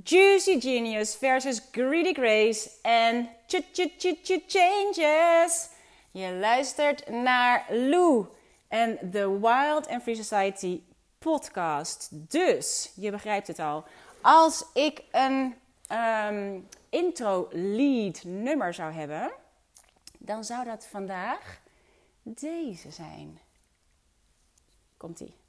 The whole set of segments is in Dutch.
Juicy Genius versus Greedy Grace en ch ch ch ch Changes. Je luistert naar Lou en de Wild and Free Society podcast. Dus, je begrijpt het al, als ik een ehm, intro lead nummer zou hebben, dan zou dat vandaag deze zijn. Komt-ie.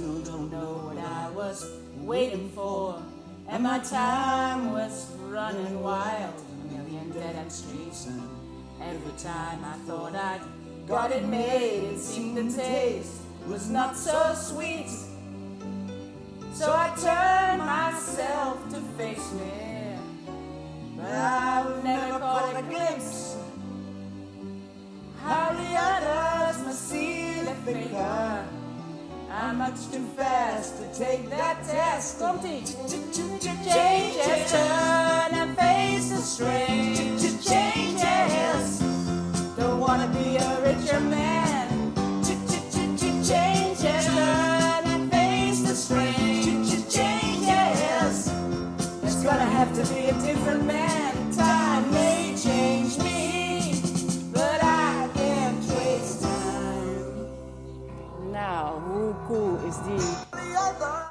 Still don't know what I was waiting for. And my time was running wild. A million dead end streets. And every time I thought I'd got it made, it seemed the taste was not so sweet. So I turned myself to face me. But I've never caught a glimpse how the others must see the figure. I'm much too fast to take that test. Komt-ie. Changes, turn and face the strange changes. Don't wanna be a richer man. Changes, turn and face the strange changes. There's gonna have to be a different man. Die?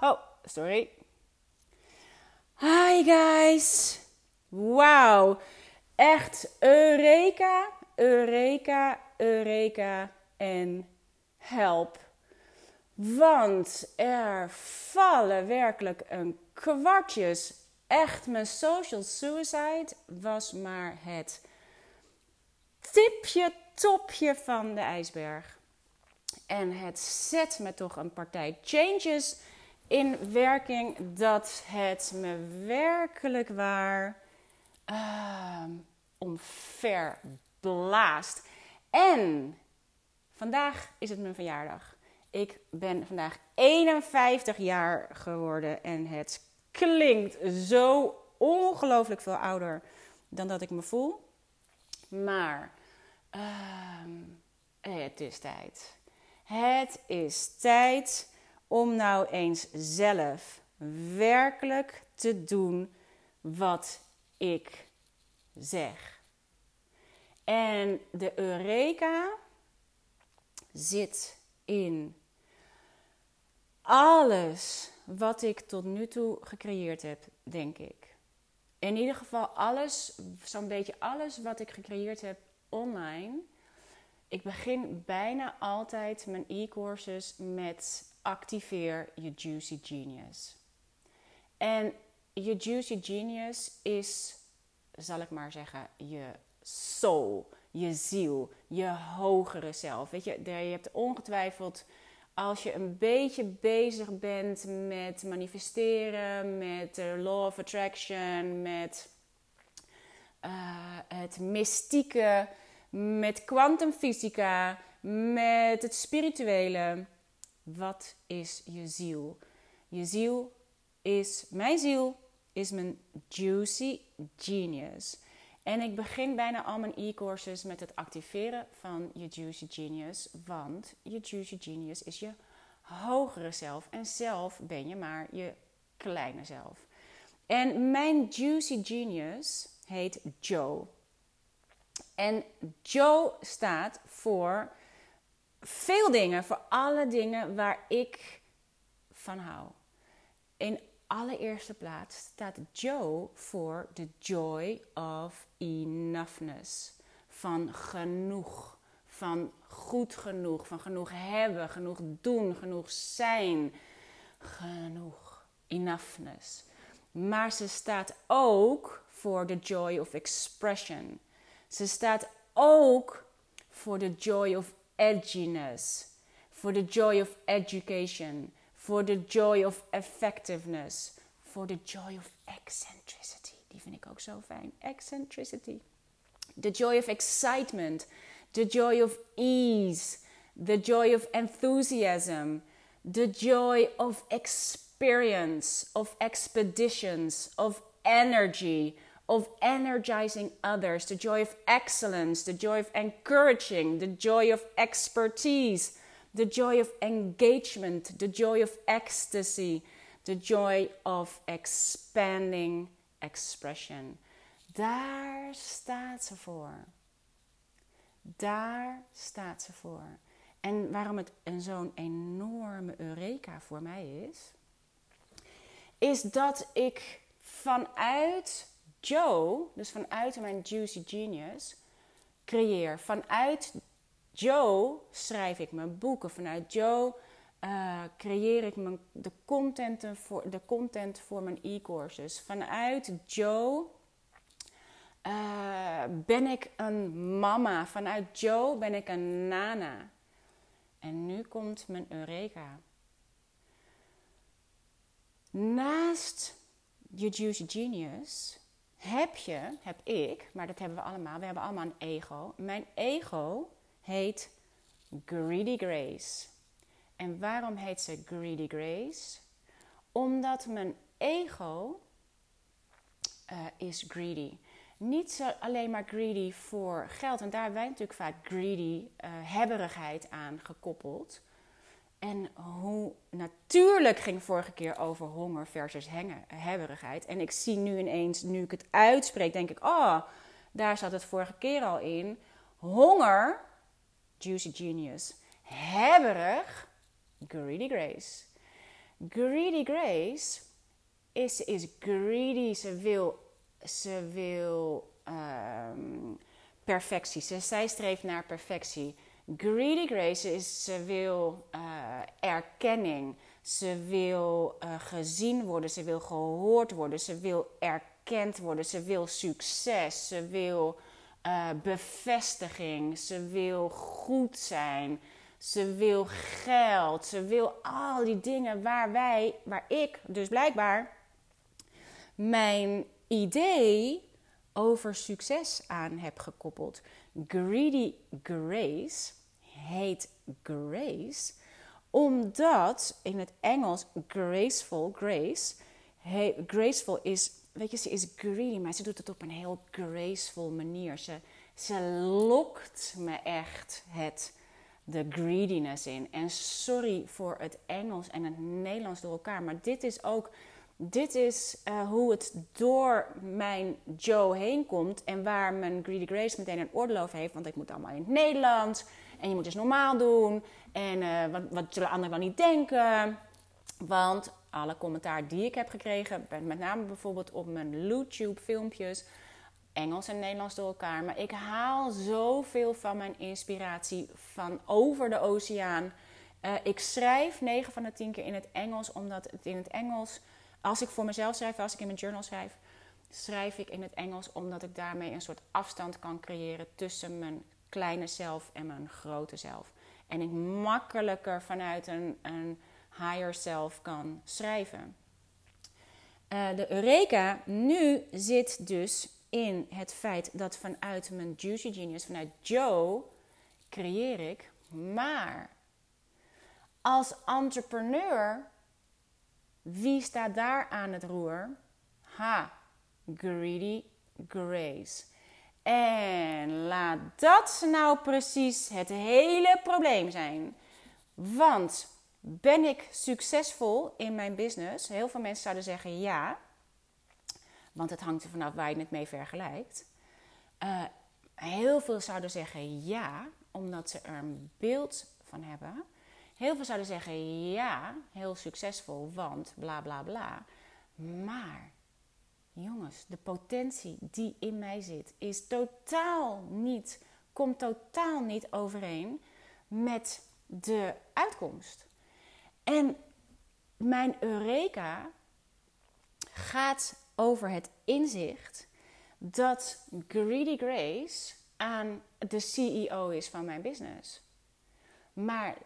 Oh, sorry. Hi guys. Wauw. Echt Eureka, Eureka, Eureka en help. Want er vallen werkelijk een kwartjes. Echt, mijn social suicide was maar het tipje, topje van de ijsberg. En het zet me toch een partij changes in werking dat het me werkelijk waar uh, omver blaast. En vandaag is het mijn verjaardag. Ik ben vandaag 51 jaar geworden en het klinkt zo ongelooflijk veel ouder dan dat ik me voel. Maar uh, het is tijd. Het is tijd om nou eens zelf werkelijk te doen wat ik zeg. En de Eureka zit in alles wat ik tot nu toe gecreëerd heb, denk ik. In ieder geval alles, zo'n beetje alles wat ik gecreëerd heb online. Ik begin bijna altijd mijn e-courses met activeer je Juicy Genius. En je Juicy Genius is, zal ik maar zeggen, je soul, je ziel, je hogere zelf. Weet je, je hebt ongetwijfeld, als je een beetje bezig bent met manifesteren, met de law of attraction, met uh, het mystieke, met kwantumfysica, met het spirituele. Wat is je ziel? Je ziel is, mijn ziel is mijn juicy genius. En ik begin bijna al mijn e-courses met het activeren van je juicy genius. Want je juicy genius is je hogere zelf. En zelf ben je maar je kleine zelf. En mijn juicy genius heet Joe. En Joe staat voor veel dingen, voor alle dingen waar ik van hou. In allereerste plaats staat Joe voor de joy of enoughness. Van genoeg, van goed genoeg, van genoeg hebben, genoeg doen, genoeg zijn. Genoeg, enoughness. Maar ze staat ook voor de joy of expression. Ze staat ook voor de joy of edginess, for the joy of education, for the joy of effectiveness, for the joy of eccentricity. Die vind ik ook zo fijn. Eccentricity. The joy of excitement, the joy of ease, the joy of enthusiasm, the joy of experience, of expeditions, of energy, of energizing others, the joy of excellence, the joy of encouraging, the joy of expertise, The joy of engagement, the joy of ecstasy, the joy of expanding expression. Daar staat ze voor. Daar staat ze voor. En waarom het een zo'n enorme eureka voor mij is, is dat ik vanuit Joe, dus vanuit mijn Juicy Genius, creëer. Vanuit Joe schrijf ik mijn boeken. Vanuit Joe uh, creëer ik mijn, de, content voor, de content voor mijn e-courses. Vanuit Joe uh, ben ik een mama. Vanuit Joe ben ik een nana. En nu komt mijn Eureka. Naast je Juicy Genius heb je, heb ik, maar dat hebben we allemaal, we hebben allemaal een ego. Mijn ego heet Greedy Grace. En waarom heet ze Greedy Grace? Omdat mijn ego uh, is greedy. Niet zo alleen maar greedy voor geld. En daar hebben wij natuurlijk vaak greedy, uh, hebberigheid aan gekoppeld. En hoe natuurlijk ging vorige keer over honger versus hengen, hebberigheid. En ik zie nu ineens, nu ik het uitspreek, denk ik, oh, daar zat het vorige keer al in. Honger, juicy genius. Hebberig, greedy grace. Greedy grace is, is greedy, ze wil, ze wil um, perfectie. Ze, zij streeft naar perfectie. Greedy grace is, ze wil uh, erkenning. Ze wil uh, gezien worden, ze wil gehoord worden, ze wil erkend worden, ze wil succes, ze wil uh, bevestiging, ze wil goed zijn, ze wil geld, ze wil al die dingen waar wij, waar ik dus blijkbaar mijn idee over succes aan heb gekoppeld. Greedy grace heet grace omdat in het Engels graceful, grace, graceful is, weet je, ze is greedy, maar ze doet het op een heel graceful manier. Ze, ze lokt me echt het, de greediness in. En sorry voor het Engels en het Nederlands door elkaar, maar dit is ook, dit is uh, hoe het door mijn Joe heen komt en waar mijn greedy grace meteen een over heeft, want ik moet allemaal in het Nederlands. En je moet dus normaal doen. En uh, wat, wat zullen anderen wel niet denken? Want alle commentaar die ik heb gekregen, met name bijvoorbeeld op mijn YouTube filmpjes, Engels en Nederlands door elkaar. Maar ik haal zoveel van mijn inspiratie van over de oceaan. Uh, ik schrijf 9 van de 10 keer in het Engels, omdat het in het Engels, als ik voor mezelf schrijf, als ik in mijn journal schrijf, schrijf ik in het Engels omdat ik daarmee een soort afstand kan creëren tussen mijn kleine zelf en mijn grote zelf. En ik makkelijker vanuit een, een higher self kan schrijven. Uh, de Eureka nu zit dus in het feit dat vanuit mijn Juicy Genius, vanuit Joe, creëer ik. Maar als entrepreneur, wie staat daar aan het roer? Ha, Greedy Grace. En laat dat nou precies het hele probleem zijn. Want ben ik succesvol in mijn business? Heel veel mensen zouden zeggen ja. Want het hangt er vanaf waar je het mee vergelijkt. Uh, heel veel zouden zeggen ja, omdat ze er een beeld van hebben. Heel veel zouden zeggen ja, heel succesvol, want bla bla bla. Maar jongens, de potentie die in mij zit, is totaal niet, komt totaal niet overeen met de uitkomst. En mijn Eureka gaat over het inzicht dat Greedy Grace aan de CEO is van mijn business. Maar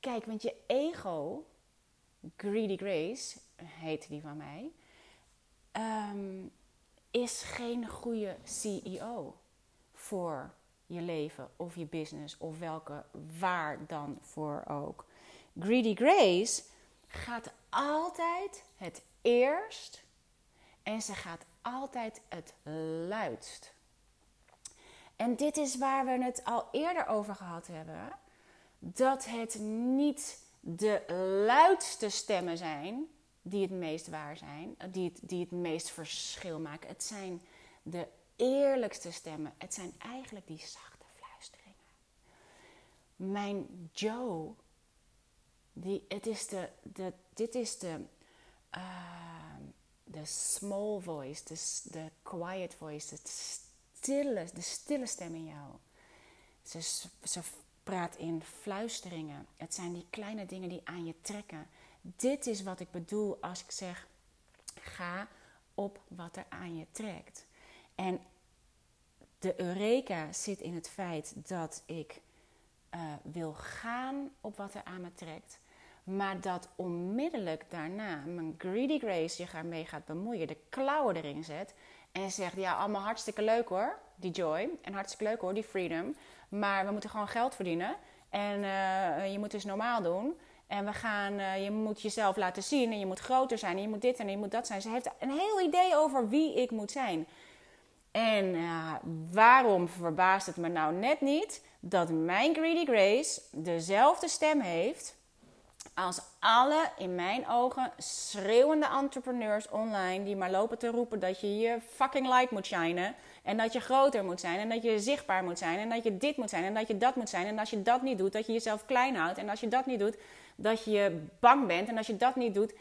kijk, want je ego, Greedy Grace heet die van mij, um, is geen goede CEO voor je leven of je business of welke waar dan voor ook. Greedy Grace gaat altijd het eerst en ze gaat altijd het luidst. En dit is waar we het al eerder over gehad hebben. dat het niet de luidste stemmen zijn die het meest waar zijn, die het, die het meest verschil maken. Het zijn de eerlijkste stemmen. Het zijn eigenlijk die zachte fluisteringen. Mijn Joe, die, het is de, de, dit is de, uh, de small voice, de, de quiet voice, de stille, de stille stem in jou. Ze, ze praat in fluisteringen. Het zijn die kleine dingen die aan je trekken. Dit is wat ik bedoel als ik zeg: ga op wat er aan je trekt. En de eureka zit in het feit dat ik uh, wil gaan op wat er aan me trekt. Maar dat onmiddellijk daarna mijn greedy grace zich ermee gaat bemoeien, de klauwen erin zet en zegt: Ja, allemaal hartstikke leuk hoor, die joy. En hartstikke leuk hoor, die freedom. Maar we moeten gewoon geld verdienen. En uh, je moet dus normaal doen. En we gaan, uh, je moet jezelf laten zien en je moet groter zijn en je moet dit en je moet dat zijn. Ze heeft een heel idee over wie ik moet zijn. En uh, waarom verbaast het me nou net niet dat mijn Greedy Grace dezelfde stem heeft als alle, in mijn ogen, schreeuwende entrepreneurs online die maar lopen te roepen dat je je fucking light moet shinen. En dat je groter moet zijn en dat je zichtbaar moet zijn en dat je dit moet zijn en dat je dat moet zijn. En als je dat niet doet, dat je jezelf klein houdt. En als je dat niet doet, dat je bang bent. En als je dat niet doet.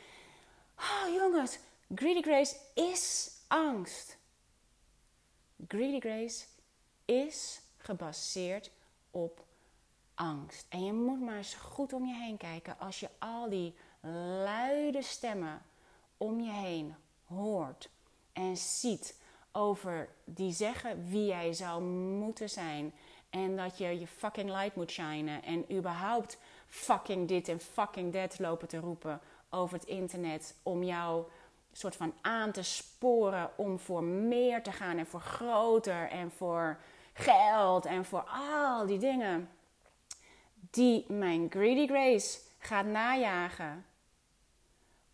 Oh jongens, Greedy Grace is angst. Greedy Grace is gebaseerd op angst. En je moet maar eens goed om je heen kijken als je al die luide stemmen om je heen hoort en ziet over die zeggen wie jij zou moeten zijn en dat je je fucking light moet shinen en überhaupt fucking dit en fucking dat lopen te roepen over het internet om jou soort van aan te sporen om voor meer te gaan en voor groter en voor geld en voor al die dingen die mijn greedy grace gaat najagen.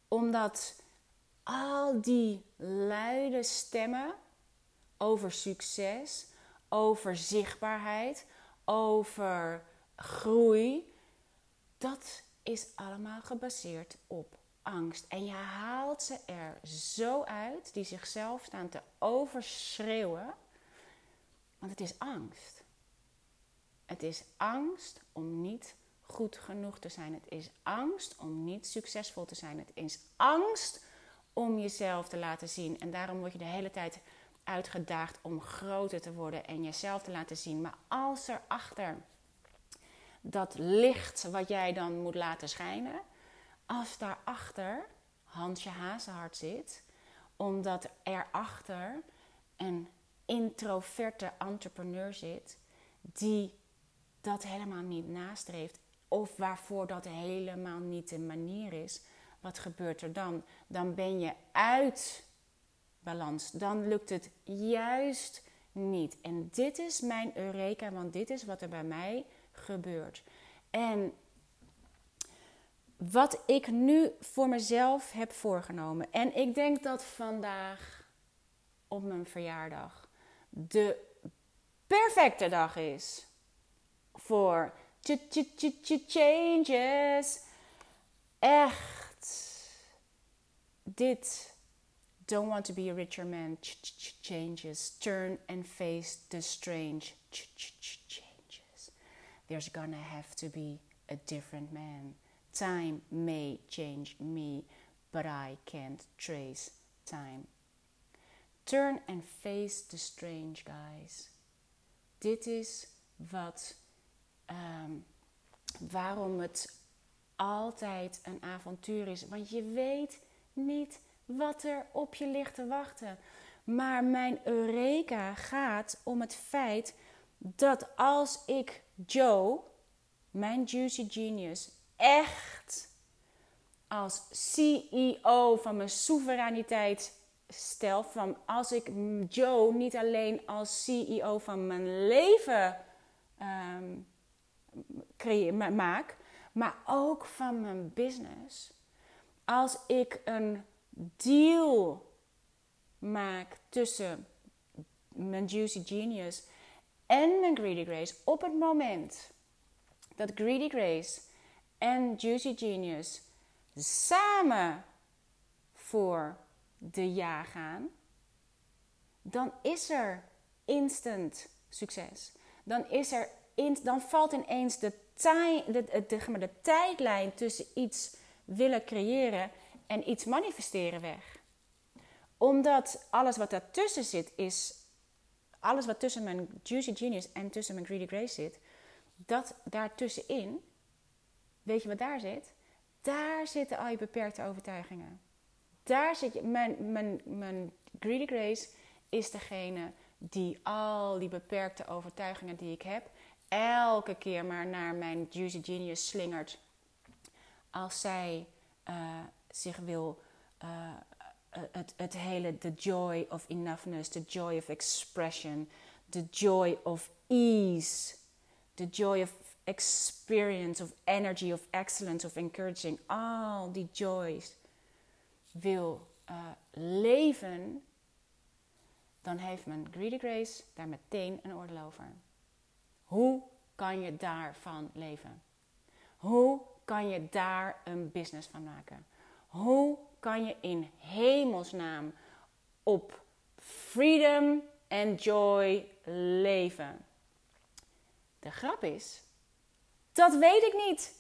Omdat al die luide stemmen over succes, over zichtbaarheid, over groei, dat is allemaal gebaseerd op angst. En je haalt ze er zo uit die zichzelf staan te overschreeuwen, want het is angst. Het is angst om niet goed genoeg te zijn. Het is angst om niet succesvol te zijn. Het is angst om jezelf te laten zien. En daarom word je de hele tijd uitgedaagd om groter te worden en jezelf te laten zien. Maar als er achter dat licht wat jij dan moet laten schijnen, als daarachter Hansje Hazenhart zit, omdat erachter een introverte entrepreneur zit die dat helemaal niet nastreeft of waarvoor dat helemaal niet de manier is, wat gebeurt er dan? Dan ben je uit balans. Dan lukt het juist niet. En dit is mijn eureka, want dit is wat er bij mij gebeurt. En wat ik nu voor mezelf heb voorgenomen. En ik denk dat vandaag op mijn verjaardag de perfecte dag is voor changes. Echt. Dit. Don't want to be a richer man. Changes. Turn and face the strange. Changes. There's gonna have to be a different man. Time may change me, but I can't trace time. Turn and face the strange, guys. Dit is wat um, waarom het altijd een avontuur is. Want je weet niet wat er op je ligt te wachten. Maar mijn Eureka gaat om het feit dat als ik Joe, mijn Juicy Genius, echt als CEO van mijn soevereiniteit stel. Van als ik Joe niet alleen als CEO van mijn leven um, maak, maar ook van mijn business. Als ik een deal maak tussen mijn Juicy Genius en mijn Greedy Grace op het moment dat Greedy Grace en Juicy Genius samen voor de ja gaan, dan is er instant succes. Dan, is er dan valt ineens de, tij, de, de, de, de tijdlijn tussen iets willen creëren en iets manifesteren weg. Omdat alles wat daartussen zit is. Alles wat tussen mijn Juicy Genius en tussen mijn Greedy Grace zit, dat daartussenin, weet je wat daar zit? Daar zitten al je beperkte overtuigingen. Daar zit mijn, mijn, mijn Greedy Grace is degene die al die beperkte overtuigingen die ik heb, elke keer maar naar mijn Juicy Genius slingert. Als zij uh, zich wil, uh, het, het hele, the joy of enoughness, the joy of expression, the joy of ease, the joy of experience, of energy, of excellence, of encouraging, al die joys wil uh, leven, dan heeft mijn Greedy Grace daar meteen een oordeel over. Hoe kan je daarvan leven? Hoe kan je daar een business van maken? Hoe kan je in hemelsnaam op freedom en joy leven? De grap is, dat weet ik niet.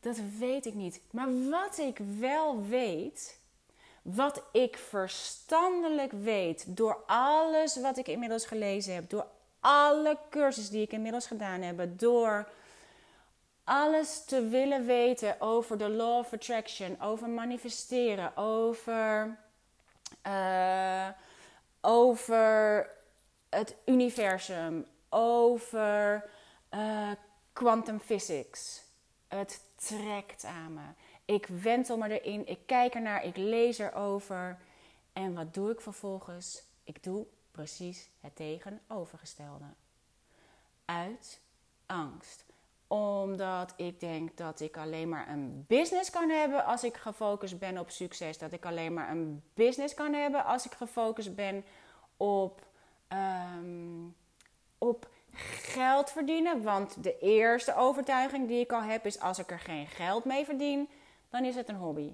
Dat weet ik niet. Maar wat ik wel weet, wat ik verstandelijk weet door alles wat ik inmiddels gelezen heb, door alle cursussen die ik inmiddels gedaan heb, door alles te willen weten over de law of attraction, over manifesteren, over, uh, over het universum, over uh, quantum physics. Het trekt aan me. Ik wentel me erin, ik kijk ernaar, ik lees erover. En wat doe ik vervolgens? Ik doe precies het tegenovergestelde. Uit angst omdat ik denk dat ik alleen maar een business kan hebben als ik gefocust ben op succes. Dat ik alleen maar een business kan hebben als ik gefocust ben op, um, op geld verdienen. Want de eerste overtuiging die ik al heb is: als ik er geen geld mee verdien, dan is het een hobby.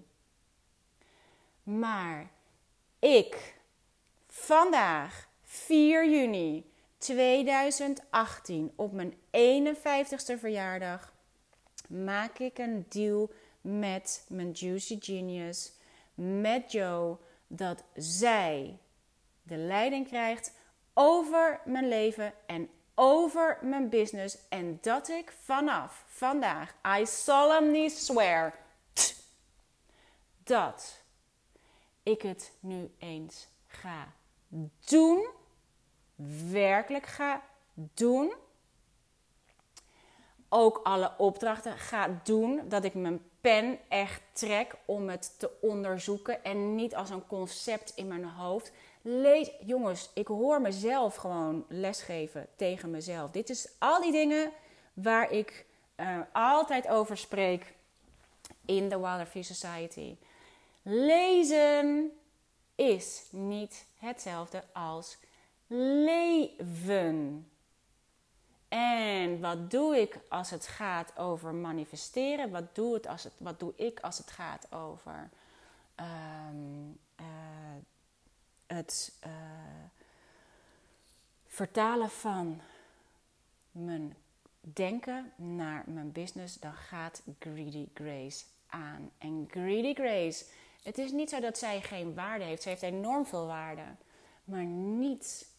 Maar ik, vandaag, 4 juni, 2018, op mijn 51ste verjaardag, maak ik een deal met mijn Juicy Genius, met Joe, dat zij de leiding krijgt over mijn leven en over mijn business. En dat ik vanaf vandaag, I solemnly swear, dat ik het nu eens ga doen werkelijk ga doen. Ook alle opdrachten ga doen. Dat ik mijn pen echt trek om het te onderzoeken. En niet als een concept in mijn hoofd. Lees, jongens, ik hoor mezelf gewoon lesgeven tegen mezelf. Dit is al die dingen waar ik uh, altijd over spreek in de Wilder Society. Lezen is niet hetzelfde als leven. En wat doe ik als het gaat over manifesteren? Wat doe, het als het, wat doe ik als het gaat over um, uh, het uh, vertalen van mijn denken naar mijn business? Dan gaat Greedy Grace aan. En Greedy Grace, het is niet zo dat zij geen waarde heeft. Ze heeft enorm veel waarde. Maar niet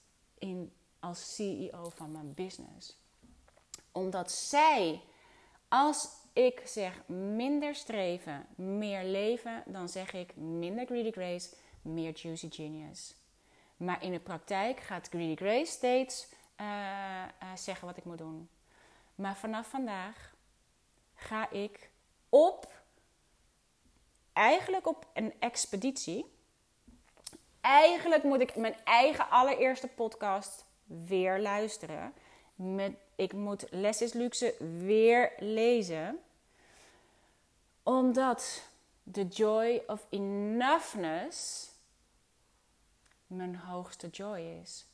in, als CEO van mijn business. Omdat zij, als ik zeg minder streven, meer leven, dan zeg ik minder Greedy Grace, meer Juicy Genius. Maar in de praktijk gaat Greedy Grace steeds uh, uh, zeggen wat ik moet doen. Maar vanaf vandaag ga ik op, eigenlijk op een expeditie Eigenlijk moet ik mijn eigen allereerste podcast weer luisteren. Met, ik moet Les is Luxe weer lezen. Omdat the joy of enoughness mijn hoogste joy is.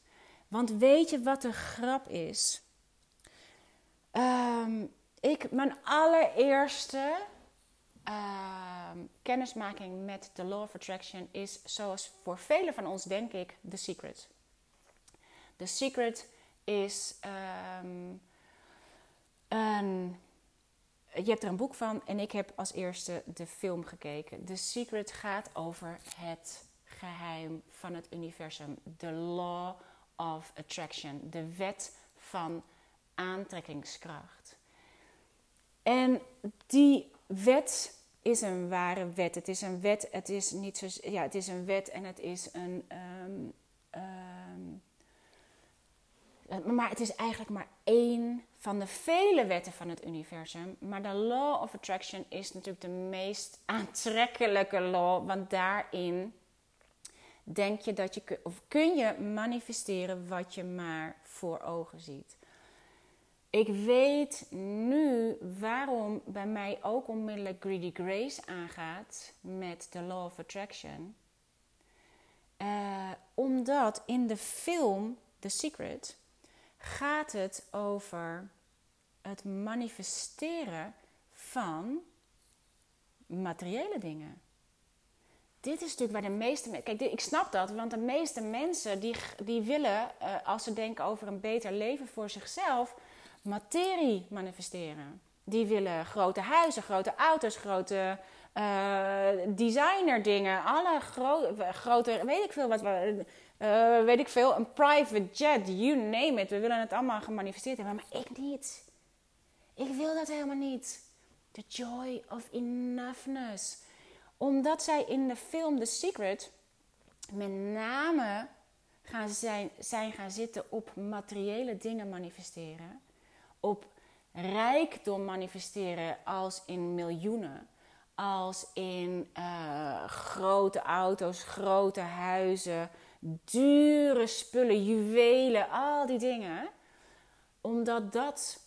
Want weet je wat de grap is? Ehm, ik, mijn allereerste ehm, kennismaking met de Law of Attraction is, zoals voor velen van ons denk ik, The Secret. The Secret is um, een. Je hebt er een boek van en ik heb als eerste de film gekeken. The Secret gaat over het geheim van het universum. The Law of Attraction. De wet van aantrekkingskracht. En die wet is een ware wet. Het is een wet, het is niet zo. Ja, het is een wet en het is een. Um, um, maar het is eigenlijk maar één van de vele wetten van het universum. Maar de law of attraction is natuurlijk de meest aantrekkelijke law, want daarin denk je dat je of kun je manifesteren wat je maar voor ogen ziet. Ik weet nu waarom bij mij ook onmiddellijk Greedy Grace aangaat met de Law of Attraction. Uh, omdat in de film The Secret gaat het over het manifesteren van materiële dingen. Dit is natuurlijk waar de meeste mensen. Kijk, ik snap dat, want de meeste mensen die, die willen, uh, als ze denken over een beter leven voor zichzelf, materie manifesteren. Die willen grote huizen, grote auto's, grote uh, designer dingen. Alle gro grote, weet ik veel wat. Uh, weet ik veel, een private jet, you name it. We willen het allemaal gemanifesteerd hebben, maar ik niet. Ik wil dat helemaal niet. The joy of enoughness. Omdat zij in de film The Secret met name gaan zijn, zijn gaan zitten op materiële dingen manifesteren op rijkdom manifesteren als in miljoenen. Als in uh, grote auto's, grote huizen, dure spullen, juwelen, al die dingen. Omdat dat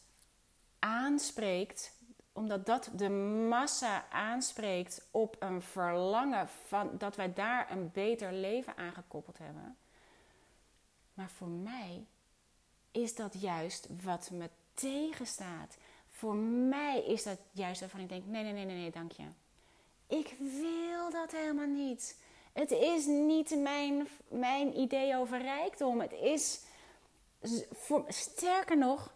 aanspreekt, omdat dat de massa aanspreekt op een verlangen van dat wij daar een beter leven aan gekoppeld hebben. Maar voor mij is dat juist wat me tegenstaat. Voor mij is dat juist waarvan ik denk: nee, nee, nee, nee, nee, dank je. Ik wil dat helemaal niet. Het is niet mijn, mijn idee over rijkdom. Het is, sterker nog,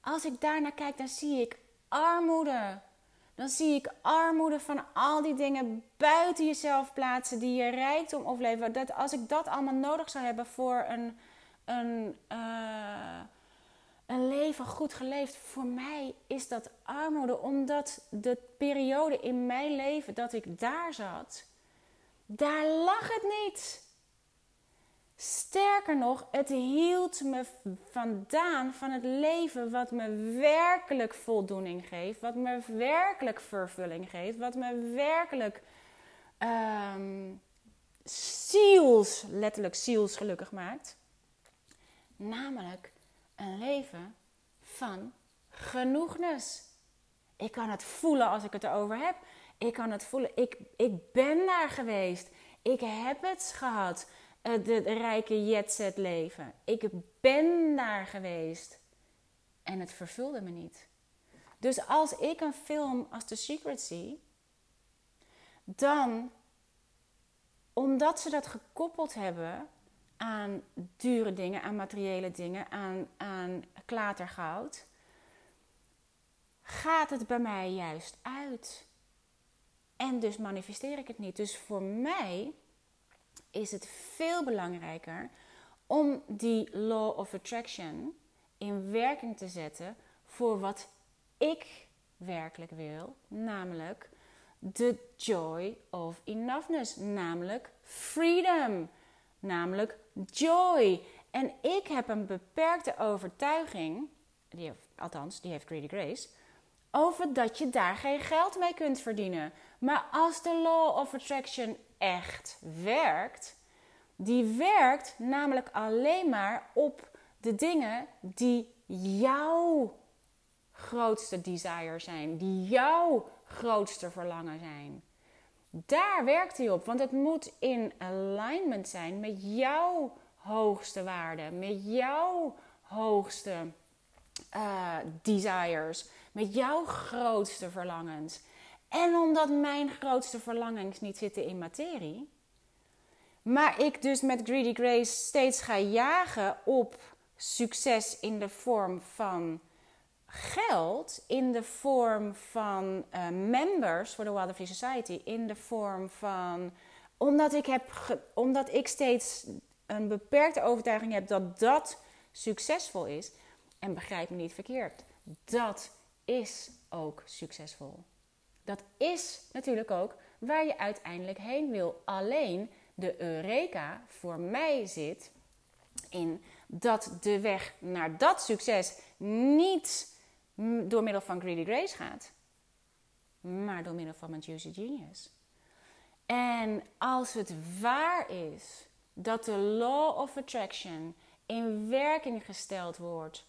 als ik daarnaar kijk, dan zie ik armoede. Dan zie ik armoede van al die dingen buiten jezelf plaatsen die je rijkdom opleveren. Dat als ik dat allemaal nodig zou hebben voor een, een, uh, een leven goed geleefd. Voor mij is dat armoede, omdat de periode in mijn leven dat ik daar zat, daar lag het niet. Sterker nog, het hield me vandaan van het leven wat me werkelijk voldoening geeft, wat me werkelijk vervulling geeft, wat me werkelijk um, ziels, letterlijk ziels gelukkig maakt. Namelijk een leven van genoegnis. Ik kan het voelen als ik het erover heb. Ik kan het voelen. Ik, ik ben daar geweest. Ik heb het gehad. Het rijke jetset leven. Ik ben daar geweest. En het vervulde me niet. Dus als ik een film als The Secret zie, dan, omdat ze dat gekoppeld hebben aan dure dingen, aan materiële dingen, aan, aan klatergoud, gaat het bij mij juist uit. En dus manifesteer ik het niet. Dus voor mij is het veel belangrijker om die law of attraction in werking te zetten voor wat ik werkelijk wil, namelijk de joy of enoughness, namelijk freedom, namelijk joy. En ik heb een beperkte overtuiging, die althans, die heeft Greedy Grace, over dat je daar geen geld mee kunt verdienen. Maar als de law of attraction echt werkt, die werkt namelijk alleen maar op de dingen die jouw grootste desire zijn, die jouw grootste verlangen zijn. Daar werkt hij op, want het moet in alignment zijn met jouw hoogste waarde, met jouw hoogste uh, desires, met jouw grootste verlangens. En omdat mijn grootste verlangens niet zitten in materie, maar ik dus met Greedy Grace steeds ga jagen op succes in de vorm van geld, in de vorm van uh, members voor de Wild Free Society, in de vorm van. Omdat ik, heb omdat ik steeds een beperkte overtuiging heb dat dat succesvol is. En begrijp me niet verkeerd, dat is ook succesvol. Dat is natuurlijk ook waar je uiteindelijk heen wil. Alleen de Eureka voor mij zit in dat de weg naar dat succes niet door middel van Greedy Grace gaat, maar door middel van mijn Juicy Genius. En als het waar is dat de Law of Attraction in werking gesteld wordt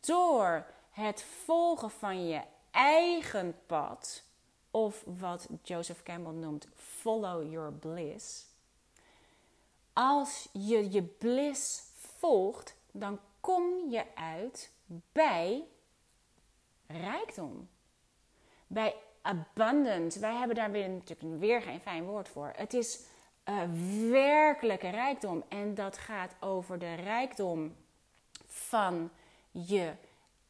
door het volgen van je eigen pad, of wat Joseph Campbell noemt follow your bliss. Als je je bliss volgt, dan kom je uit bij rijkdom. Bij abundant. Wij hebben daar weer natuurlijk weer geen fijn woord voor. Het is uh, werkelijke rijkdom. En dat gaat over de rijkdom van je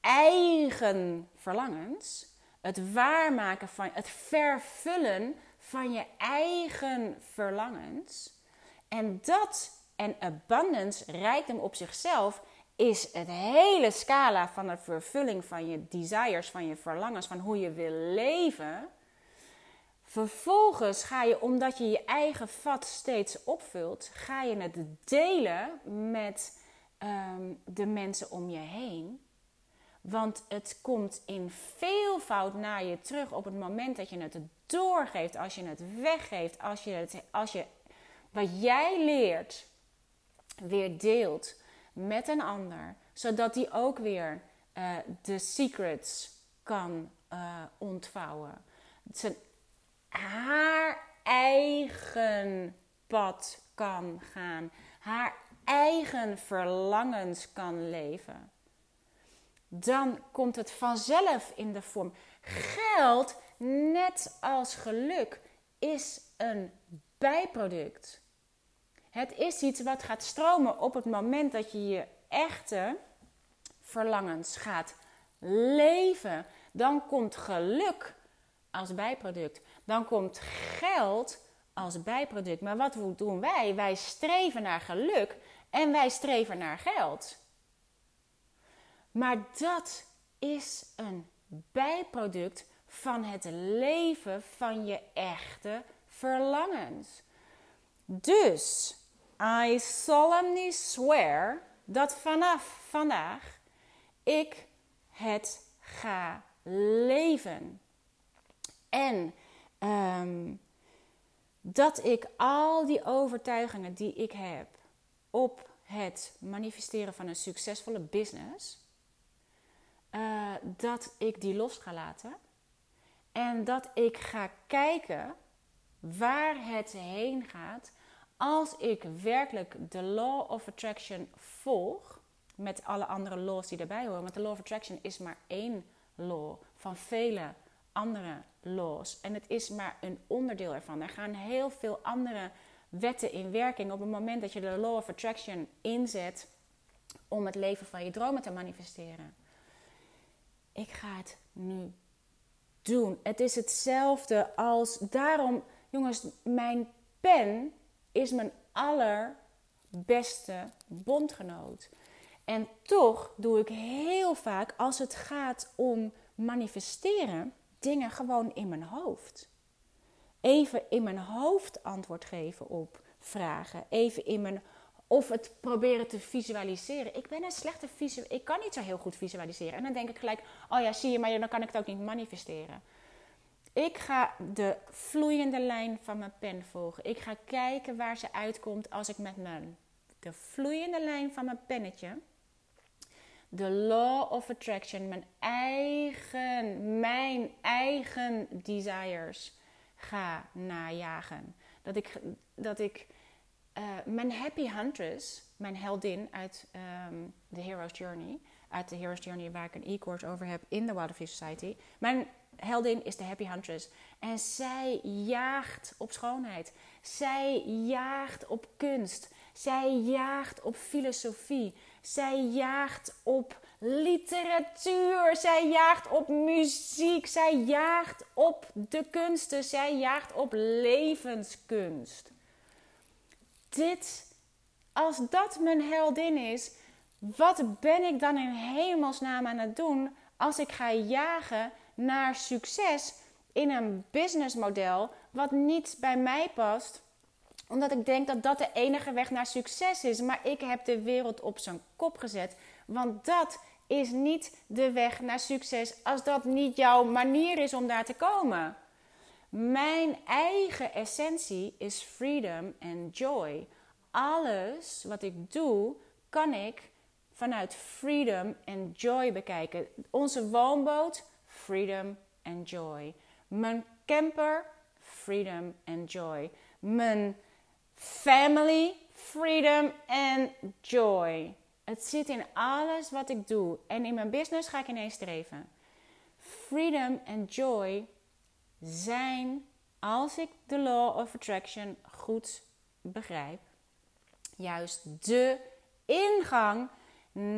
eigen verlangens. Het waarmaken van, het vervullen van je eigen verlangens. En dat en abundance, rijkdom op zichzelf, is het hele scala van de vervulling van je desires, van je verlangens, van hoe je wil leven. Vervolgens ga je, omdat je je eigen vat steeds opvult, ga je het delen met um, de mensen om je heen. Want het komt in veelvoud naar je terug op het moment dat je het doorgeeft, als je het weggeeft, als je, als je wat jij leert weer deelt met een ander, zodat die ook weer uh, de secrets kan uh, ontvouwen. Zijn haar eigen pad kan gaan, haar eigen verlangens kan leven. Dan komt het vanzelf in de vorm. Geld, net als geluk, is een bijproduct. Het is iets wat gaat stromen op het moment dat je je echte verlangens gaat leven. Dan komt geluk als bijproduct. Dan komt geld als bijproduct. Maar wat doen wij? Wij streven naar geluk en wij streven naar geld. Maar dat is een bijproduct van het leven van je echte verlangens. Dus I solemnly swear dat vanaf vandaag ik het ga leven. En um, dat ik al die overtuigingen die ik heb op het manifesteren van een succesvolle business, uh, dat ik die los ga laten. En dat ik ga kijken waar het heen gaat als ik werkelijk de law of attraction volg, met alle andere laws die erbij horen, want de law of attraction is maar één law van vele andere laws. En het is maar een onderdeel ervan. Er gaan heel veel andere wetten in werking op het moment dat je de law of attraction inzet om het leven van je dromen te manifesteren. Ik ga het nu doen. Het is hetzelfde als daarom, jongens, mijn pen is mijn allerbeste bondgenoot. En toch doe ik heel vaak, als het gaat om manifesteren, dingen gewoon in mijn hoofd. Even in mijn hoofd antwoord geven op vragen. Even in mijn of het proberen te visualiseren. Ik ben een slechte visual. Ik kan niet zo heel goed visualiseren. En dan denk ik gelijk: oh ja, zie je, maar dan kan ik het ook niet manifesteren. Ik ga de vloeiende lijn van mijn pen volgen. Ik ga kijken waar ze uitkomt als ik met mijn de vloeiende lijn van mijn pennetje de law of attraction, mijn eigen, mijn eigen desires ga najagen. Dat ik, dat ik uh, mijn happy huntress, mijn heldin uit um, The Hero's Journey, uit de Hero's Journey, waar ik een e-course over heb in de Wild Society. Mijn heldin is de Happy Huntress. En zij jaagt op schoonheid. Zij jaagt op kunst. Zij jaagt op filosofie. Zij jaagt op literatuur. Zij jaagt op muziek. Zij jaagt op de kunsten. Zij jaagt op levenskunst. Dit, als dat mijn heldin is, wat ben ik dan in hemelsnaam aan het doen als ik ga jagen naar succes in een businessmodel wat niet bij mij past? Omdat ik denk dat dat de enige weg naar succes is. Maar ik heb de wereld op zijn kop gezet. Want dat is niet de weg naar succes als dat niet jouw manier is om daar te komen. Mijn eigen essentie is freedom en joy. Alles wat ik doe, kan ik vanuit freedom en joy bekijken. Onze woonboot, freedom and joy. Mijn camper, freedom and joy. Mijn family, freedom and joy. Het zit in alles wat ik doe. En in mijn business ga ik ineens streven. Freedom en joy zijn, als ik de law of attraction goed begrijp, juist de ingang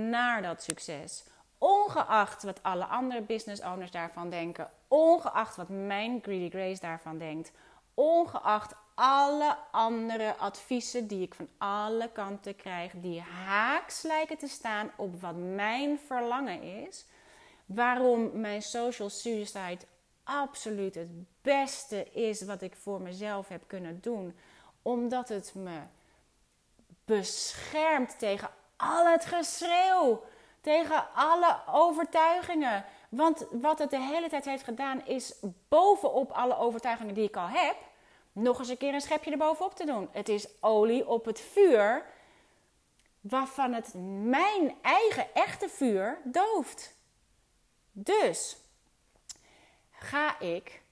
naar dat succes. Ongeacht wat alle andere business owners daarvan denken, ongeacht wat mijn Greedy Grace daarvan denkt, ongeacht alle andere adviezen die ik van alle kanten krijg, die haaks lijken te staan op wat mijn verlangen is, waarom mijn social suicide absoluut het beste is wat ik voor mezelf heb kunnen doen, omdat het me beschermt tegen al het geschreeuw, tegen alle overtuigingen. Want wat het de hele tijd heeft gedaan, is bovenop alle overtuigingen die ik al heb, nog eens een keer een schepje erbovenop te doen. Het is olie op het vuur, waarvan het mijn eigen echte vuur dooft. Dus ga ik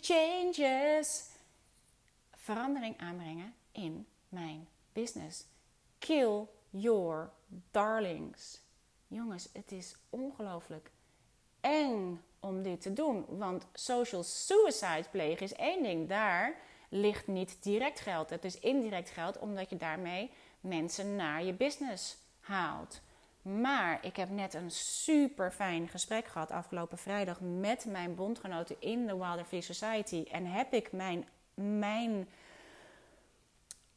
changes verandering aanbrengen in mijn business. Kill your darlings. Jongens, het is ongelooflijk eng om dit te doen. Want social suicide plegen is één ding. Daar ligt niet direct geld. Het is indirect geld omdat je daarmee mensen naar je business haalt. Maar ik heb net een super fijn gesprek gehad afgelopen vrijdag met mijn bondgenoten in de Wilder Free Society. En heb ik mijn, mijn,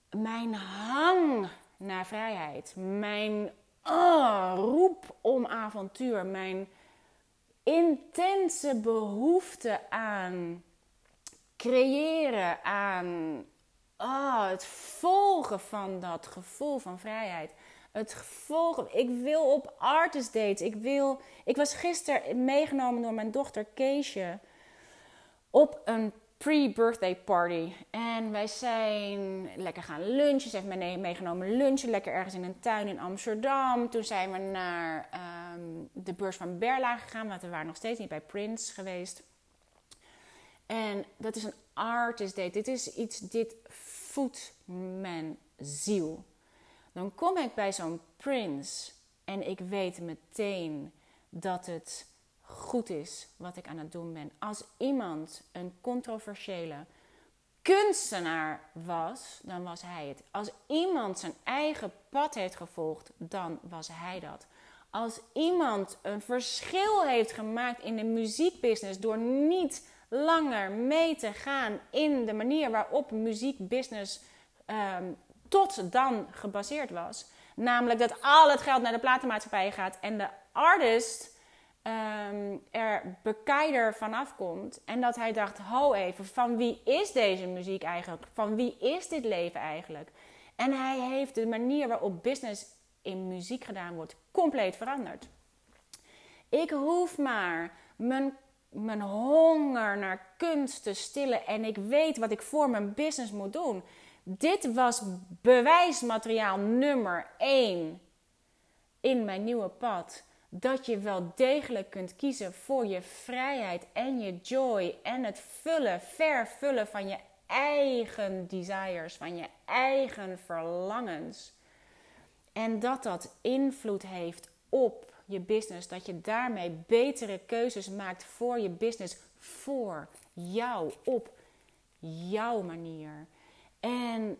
mijn hang naar vrijheid, mijn oh, roep om avontuur, mijn intense behoefte aan creëren, aan oh, het volgen van dat gevoel van vrijheid. Het volgen. Ik wil op artist dates. Ik, wil, ik was gisteren meegenomen door mijn dochter Keesje op een pre-birthday party. En wij zijn lekker gaan lunchen. Ze heeft mij meegenomen lunchen. Lekker ergens in een tuin in Amsterdam. Toen zijn we naar ehm, de beurs van Berla gegaan. Want we waren nog steeds niet bij Prince geweest. En dat is een artist date. Dit is iets, dit voedt mijn ziel. Dan kom ik bij zo'n Prince. En ik weet meteen dat het goed is wat ik aan het doen ben. Als iemand een controversiële kunstenaar was, dan was hij het. Als iemand zijn eigen pad heeft gevolgd, dan was hij dat. Als iemand een verschil heeft gemaakt in de muziekbusiness door niet langer mee te gaan in de manier waarop muziekbusiness um, tot dan gebaseerd was. Namelijk dat al het geld naar de platenmaatschappij gaat en de artist um, er bekeider vanaf komt. En dat hij dacht: ho even, van wie is deze muziek eigenlijk? Van wie is dit leven eigenlijk? En hij heeft de manier waarop business in muziek gedaan wordt compleet veranderd. Ik hoef maar mijn, mijn honger naar kunst te stillen en ik weet wat ik voor mijn business moet doen. Dit was bewijsmateriaal nummer 1 in mijn nieuwe pad dat je wel degelijk kunt kiezen voor je vrijheid en je joy en het vullen, vervullen van je eigen desires, van je eigen verlangens. En dat dat invloed heeft op je business. Dat je daarmee betere keuzes maakt voor je business. Voor jou. Op jouw manier. En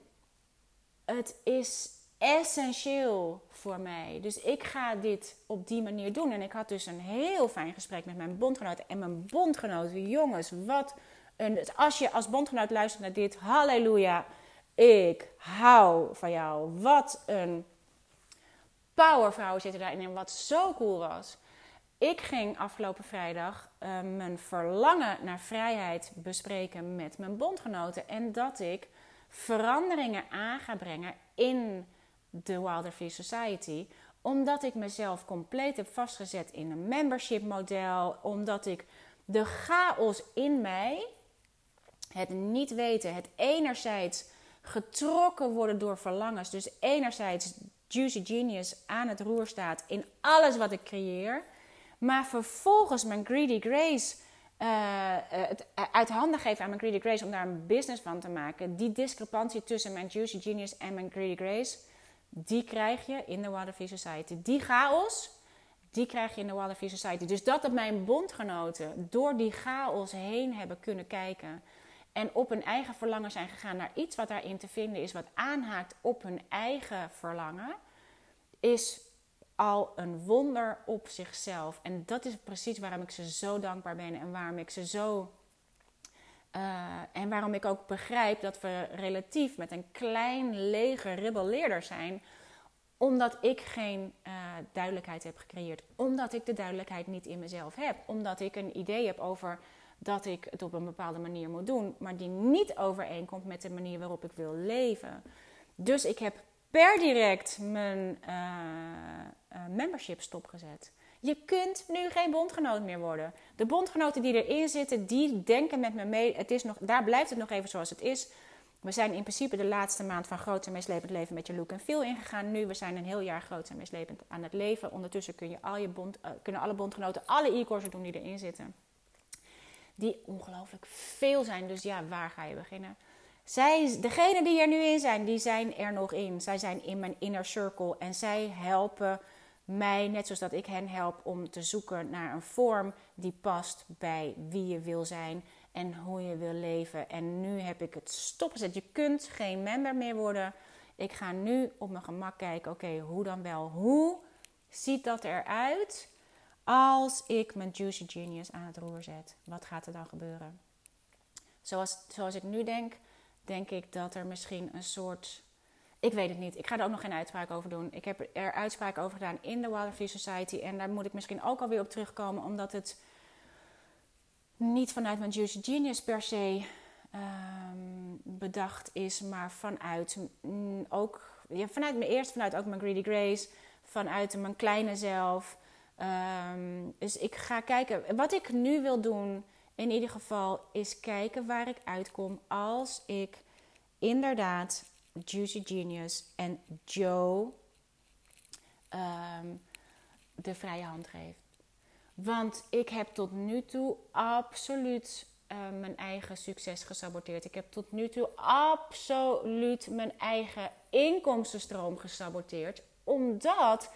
het is essentieel voor mij. Dus ik ga dit op die manier doen. En ik had dus een heel fijn gesprek met mijn bondgenoten. En mijn bondgenoten, jongens, wat een. Als je als bondgenoot luistert naar dit, halleluja. Ik hou van jou. Wat een powervrouw zitten daarin. En wat zo cool was. Ik ging afgelopen vrijdag uh, mijn verlangen naar vrijheid bespreken met mijn bondgenoten. En dat ik veranderingen aan ga brengen in de Wilder Free Society. Omdat ik mezelf compleet heb vastgezet in een membership model. Omdat ik de chaos in mij, het niet weten, het enerzijds getrokken worden door verlangens. Dus enerzijds Juicy Genius aan het roer staat in alles wat ik creëer. Maar vervolgens mijn Greedy Grace uh, het uit handen geven aan mijn Greedy Grace om daar een business van te maken. Die discrepantie tussen mijn Juicy Genius en mijn Greedy Grace, die krijg je in de Waterfree Society. Die chaos, die krijg je in de Waterfree Society. Dus dat dat mijn bondgenoten door die chaos heen hebben kunnen kijken en op hun eigen verlangen zijn gegaan naar iets wat daarin te vinden is, wat aanhaakt op hun eigen verlangen, is al een wonder op zichzelf. En dat is precies waarom ik ze zo dankbaar ben en waarom ik ze zo. Uh, en waarom ik ook begrijp dat we relatief met een klein leger rebelleerder zijn, omdat ik geen uh, duidelijkheid heb gecreëerd. Omdat ik de duidelijkheid niet in mezelf heb. Omdat ik een idee heb over dat ik het op een bepaalde manier moet doen, maar die niet overeenkomt met de manier waarop ik wil leven. Dus ik heb per direct mijn uh, membership stopgezet. Je kunt nu geen bondgenoot meer worden. De bondgenoten die erin zitten, die denken met me mee. Het is nog, daar blijft het nog even zoals het is. We zijn in principe de laatste maand van groot en meeslepend leven met je look en feel ingegaan. Nu, we zijn een heel jaar groot en meeslepend aan het leven. Ondertussen kun je al je bond, uh, kunnen alle bondgenoten alle e-courses doen die erin zitten. Die ongelooflijk veel zijn. Dus ja, waar ga je beginnen? Zij, degenen die er nu in zijn, die zijn er nog in. Zij zijn in mijn inner circle en zij helpen mij, net zoals dat ik hen help, om te zoeken naar een vorm die past bij wie je wil zijn en hoe je wil leven. En nu heb ik het stopgezet. Je kunt geen member meer worden. Ik ga nu op mijn gemak kijken, oké, hoe dan wel? Hoe ziet dat eruit als ik mijn Juicy Genius aan het roer zet? Wat gaat er dan gebeuren? Zoals, zoals ik nu denk, denk ik dat er misschien een soort. Ik weet het niet. Ik ga er ook nog geen uitspraak over doen. Ik heb er uitspraak over gedaan in de Free Society. En daar moet ik misschien ook alweer op terugkomen, omdat het niet vanuit mijn Juicy Genius per se um, bedacht is, maar vanuit ook, ja, vanuit me eerst, vanuit ook mijn Greedy Grace, vanuit mijn kleine zelf. Um, dus ik ga kijken. Wat ik nu wil doen in ieder geval is kijken waar ik uitkom als ik inderdaad Juicy Genius en Joe um, de vrije hand geef. Want ik heb tot nu toe absoluut uh, mijn eigen succes gesaboteerd. Ik heb tot nu toe absoluut mijn eigen inkomstenstroom gesaboteerd. Omdat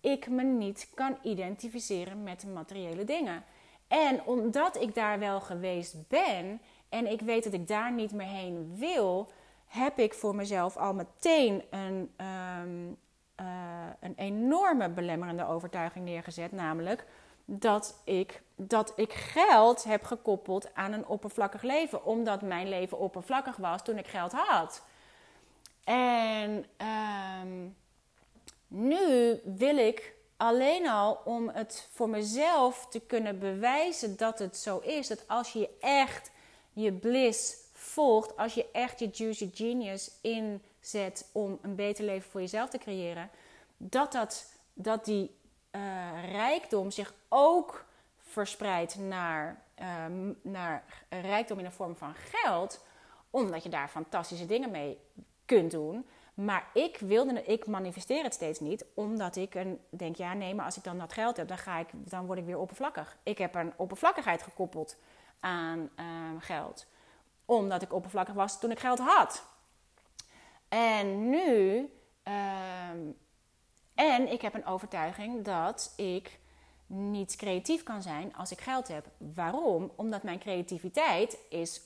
ik me niet kan identificeren met materiële dingen. En omdat ik daar wel geweest ben en ik weet dat ik daar niet meer heen wil, heb ik voor mezelf al meteen een, um, uh, een enorme belemmerende overtuiging neergezet. Namelijk dat ik, dat ik geld heb gekoppeld aan een oppervlakkig leven. Omdat mijn leven oppervlakkig was toen ik geld had. En um, nu wil ik alleen al om het voor mezelf te kunnen bewijzen dat het zo is. Dat als je echt je bliss volgt, als je echt je juicy genius inzet om een beter leven voor jezelf te creëren, dat, dat, dat die uh, rijkdom zich ook verspreidt naar, uh, naar rijkdom in de vorm van geld, omdat je daar fantastische dingen mee kunt doen. Maar ik wilde, ik manifesteer het steeds niet, omdat ik een, denk, ja nee, maar als ik dan dat geld heb, dan, ga ik, dan word ik weer oppervlakkig. Ik heb een oppervlakkigheid gekoppeld aan uh, geld, omdat ik oppervlakkig was toen ik geld had. En nu, uh, En ik heb een overtuiging dat ik niet creatief kan zijn als ik geld heb. Waarom? Omdat mijn creativiteit is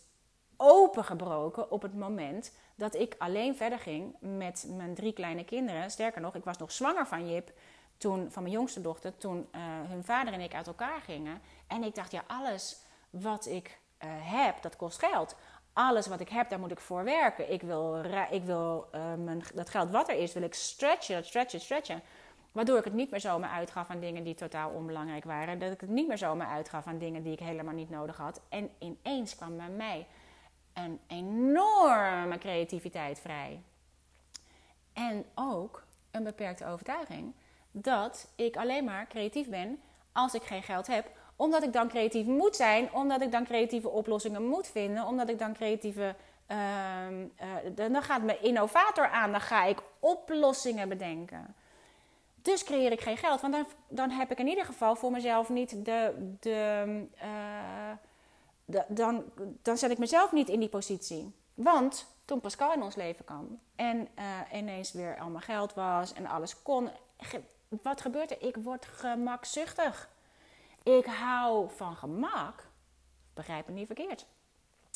opengebroken op het moment dat ik alleen verder ging met mijn drie kleine kinderen. Sterker nog, ik was nog zwanger van Jip, toen, van mijn jongste dochter, toen uh, hun vader en ik uit elkaar gingen. En ik dacht, ja, alles wat ik uh, heb, dat kost geld. Alles wat ik heb, daar moet ik voor werken. Ik wil, ik wil uh, mijn, dat geld wat er is, wil ik stretchen, stretchen, stretchen. Waardoor ik het niet meer zomaar uitgaf aan dingen die totaal onbelangrijk waren. Dat ik het niet meer zomaar uitgaf aan dingen die ik helemaal niet nodig had. En ineens kwam bij mij een enorme creativiteit vrij. En ook een beperkte overtuiging dat ik alleen maar creatief ben als ik geen geld heb. Omdat ik dan creatief moet zijn, omdat ik dan creatieve oplossingen moet vinden, omdat ik dan creatieve. Uh, uh, dan gaat mijn innovator aan, dan ga ik oplossingen bedenken. Dus creëer ik geen geld, want dan, dan heb ik in ieder geval voor mezelf niet de. de uh, dan, dan zet ik mezelf niet in die positie. Want toen Pascal in ons leven kwam en uh, ineens weer allemaal geld was en alles kon, wat gebeurt er? Ik word gemakzuchtig. Ik hou van gemak. Begrijp me niet verkeerd.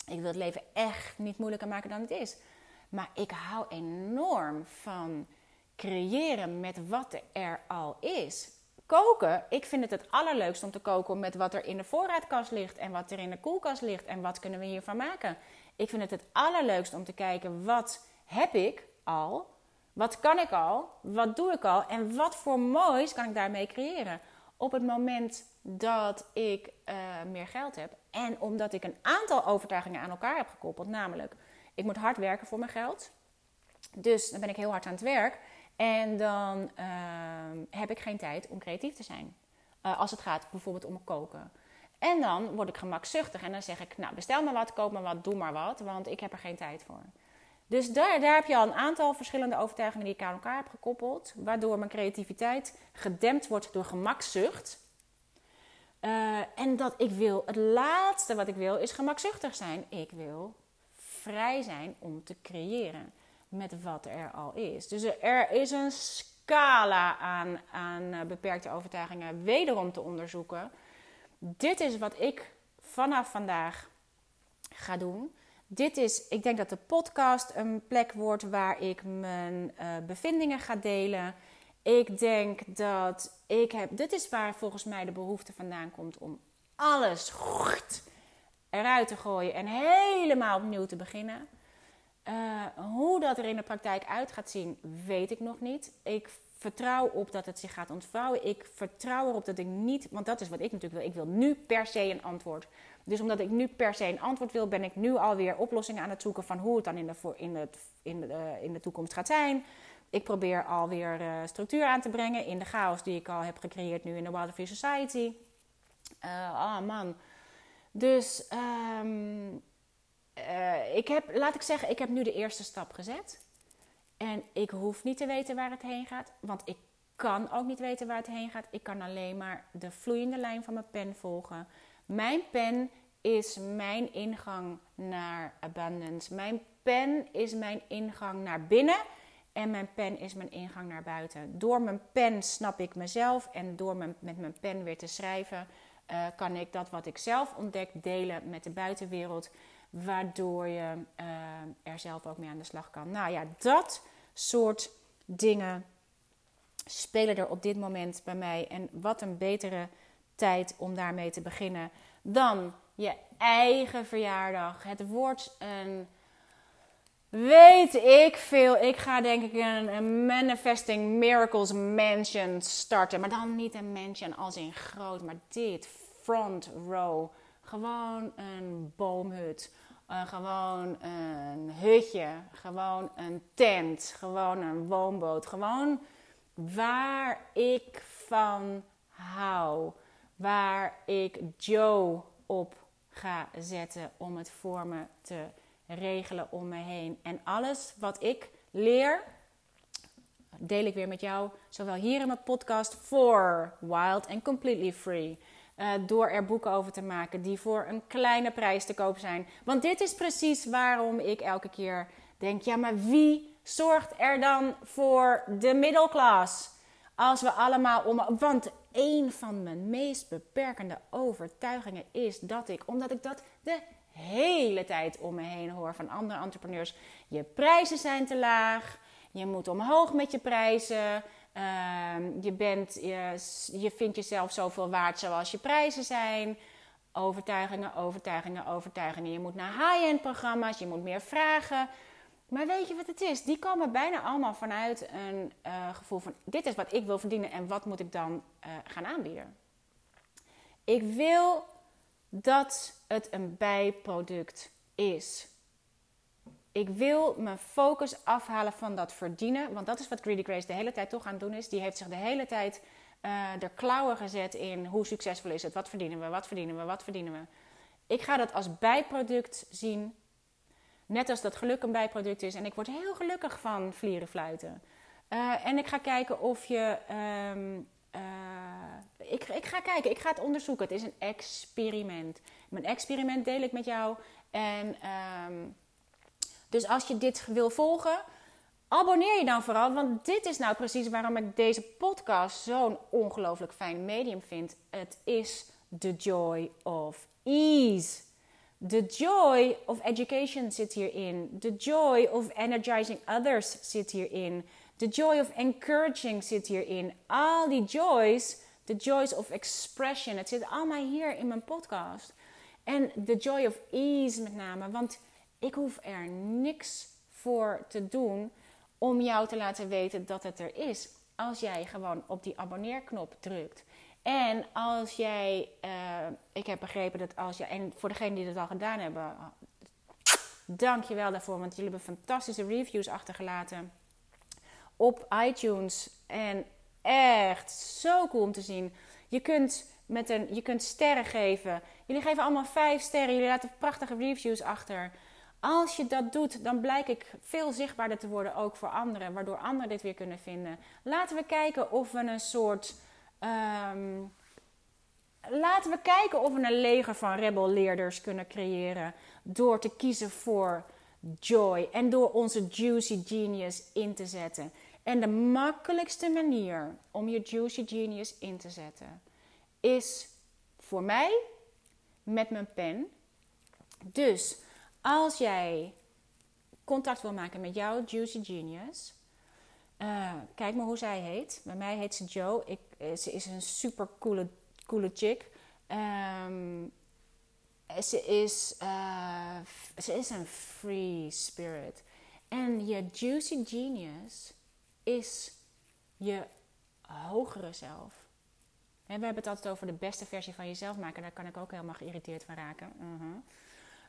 Ik wil het leven echt niet moeilijker maken dan het is. Maar ik hou enorm van creëren met wat er al is koken, ik vind het het allerleukst om te koken met wat er in de voorraadkast ligt en wat er in de koelkast ligt en wat kunnen we hiervan maken. Ik vind het het allerleukst om te kijken wat heb ik al, wat kan ik al, wat doe ik al en wat voor moois kan ik daarmee creëren. Op het moment dat ik uh, meer geld heb en omdat ik een aantal overtuigingen aan elkaar heb gekoppeld, namelijk ik moet hard werken voor mijn geld. Dus dan ben ik heel hard aan het werk. En dan uh, heb ik geen tijd om creatief te zijn. Uh, als het gaat bijvoorbeeld om koken. En dan word ik gemakzuchtig en dan zeg ik, nou bestel maar wat, koop maar wat, doe maar wat, want ik heb er geen tijd voor. Dus daar, daar heb je al een aantal verschillende overtuigingen die ik aan elkaar heb gekoppeld, waardoor mijn creativiteit gedempt wordt door gemakzucht. Uh, en dat ik wil, het laatste wat ik wil is gemakzuchtig zijn. Ik wil vrij zijn om te creëren met wat er al is. Dus er is een scala aan, aan eh, beperkte overtuigingen wederom te onderzoeken. Dit is wat ik vanaf vandaag ga doen. Dit is, ik denk dat de podcast een plek wordt waar ik mijn uh, bevindingen ga delen. Ik denk dat ik heb, dit is waar volgens mij de behoefte vandaan komt om alles eruit te gooien en helemaal opnieuw te beginnen. Uh, hoe dat er in de praktijk uit gaat zien, weet ik nog niet. Ik vertrouw op dat het zich gaat ontvouwen. Ik vertrouw erop dat ik niet, want dat is wat ik natuurlijk wil. Ik wil nu per se een antwoord. Dus omdat ik nu per se een antwoord wil, ben ik nu alweer oplossingen aan het zoeken van hoe het dan in de, in de, in de, uh, in de toekomst gaat zijn. Ik probeer alweer uh, structuur aan te brengen in de chaos die ik al heb gecreëerd nu in de Free Society. Ah oh man. Dus um, uh, ik heb, laat ik zeggen, ik heb nu de eerste stap gezet. En ik hoef niet te weten waar het heen gaat, want ik kan ook niet weten waar het heen gaat. Ik kan alleen maar de vloeiende lijn van mijn pen volgen. Mijn pen is mijn ingang naar abundance. Mijn pen is mijn ingang naar binnen en mijn pen is mijn ingang naar buiten. Door mijn pen snap ik mezelf en door met mijn pen weer te schrijven, uh, kan ik dat wat ik zelf ontdek delen met de buitenwereld waardoor je uh, er zelf ook mee aan de slag kan. Nou ja, dat soort dingen spelen er op dit moment bij mij. En wat een betere tijd om daarmee te beginnen dan je eigen verjaardag. Het wordt een. Weet ik veel. Ik ga denk ik een, Manifesting Miracles Mansion starten. Maar dan niet een mansion als in groot, maar dit. Front row. Gewoon een boomhut. Uh, gewoon een hutje. Gewoon een tent. Gewoon een woonboot. Gewoon waar ik van hou. Waar ik Joe op ga zetten om het voor me te regelen om me heen. En alles wat ik leer, deel ik weer met jou. Zowel hier in mijn podcast voor Wild and Completely Free. Uh, door er boeken over te maken die voor een kleine prijs te koop zijn. Want dit is precies waarom ik elke keer denk: ja, maar wie zorgt er dan voor de middelklas? Als we allemaal om. Want een van mijn meest beperkende overtuigingen is dat ik, omdat ik dat de hele tijd om me heen hoor van andere entrepreneurs. Je prijzen zijn te laag. Je moet omhoog met je prijzen. Ehm, je, bent, je, je vindt jezelf zoveel waard zoals je prijzen zijn. Overtuigingen, overtuigingen, overtuigingen. Je moet naar high-end programma's, je moet meer vragen. Maar weet je wat het is? Die komen bijna allemaal vanuit een uh, gevoel van: dit is wat ik wil verdienen en wat moet ik dan uh, gaan aanbieden? Ik wil dat het een bijproduct is. Ik wil mijn focus afhalen van dat verdienen. Want dat is wat Greedy Grace de hele tijd toch aan het doen is. Die heeft zich de hele tijd uh, er klauwen gezet in hoe succesvol is het. Wat verdienen we, wat verdienen we, wat verdienen we. Ik ga dat als bijproduct zien. Net als dat geluk een bijproduct is. En ik word heel gelukkig van vlieren fluiten. Uh, en ik ga kijken of je... Um, uh, ik, ik ga kijken, ik ga het onderzoeken. Het is een experiment. Mijn experiment deel ik met jou. En... Um, dus als je dit wil volgen, abonneer je dan vooral. Want dit is nou precies waarom ik deze podcast zo'n ongelooflijk fijn medium vind. Het is the joy of ease. The joy of education zit hierin. The joy of energizing others zit hierin. The joy of encouraging zit hierin. Al die joys, the joys of expression, het zit allemaal hier in mijn podcast. En the joy of ease met name. Want ik hoef er niks voor te doen om jou te laten weten dat het er is. Als jij gewoon op die abonneerknop drukt. En als jij, uh, ik heb begrepen dat als jij, en voor degenen die dat al gedaan hebben, dank je wel daarvoor, want jullie hebben fantastische reviews achtergelaten op iTunes. En echt zo cool om te zien. Je kunt, met een, je kunt sterren geven. Jullie geven allemaal vijf sterren. Jullie laten prachtige reviews achter. Als je dat doet, dan blijk ik veel zichtbaarder te worden ook voor anderen, waardoor anderen dit weer kunnen vinden. Laten we kijken of we een soort. Um, laten we kijken of we een leger van rebelleerders kunnen creëren door te kiezen voor joy en door onze juicy genius in te zetten. En de makkelijkste manier om je juicy genius in te zetten is voor mij met mijn pen. Dus als jij contact wil maken met jouw Juicy Genius, uh, kijk maar hoe zij heet. Bij mij heet ze Joe. Ik, eh, ze is een super coole, coole chick. Um, ze, is, uh, ze is een free spirit. En je Juicy Genius is je hogere zelf. En we hebben het altijd over de beste versie van jezelf maken. Daar kan ik ook helemaal geïrriteerd van raken. -huh.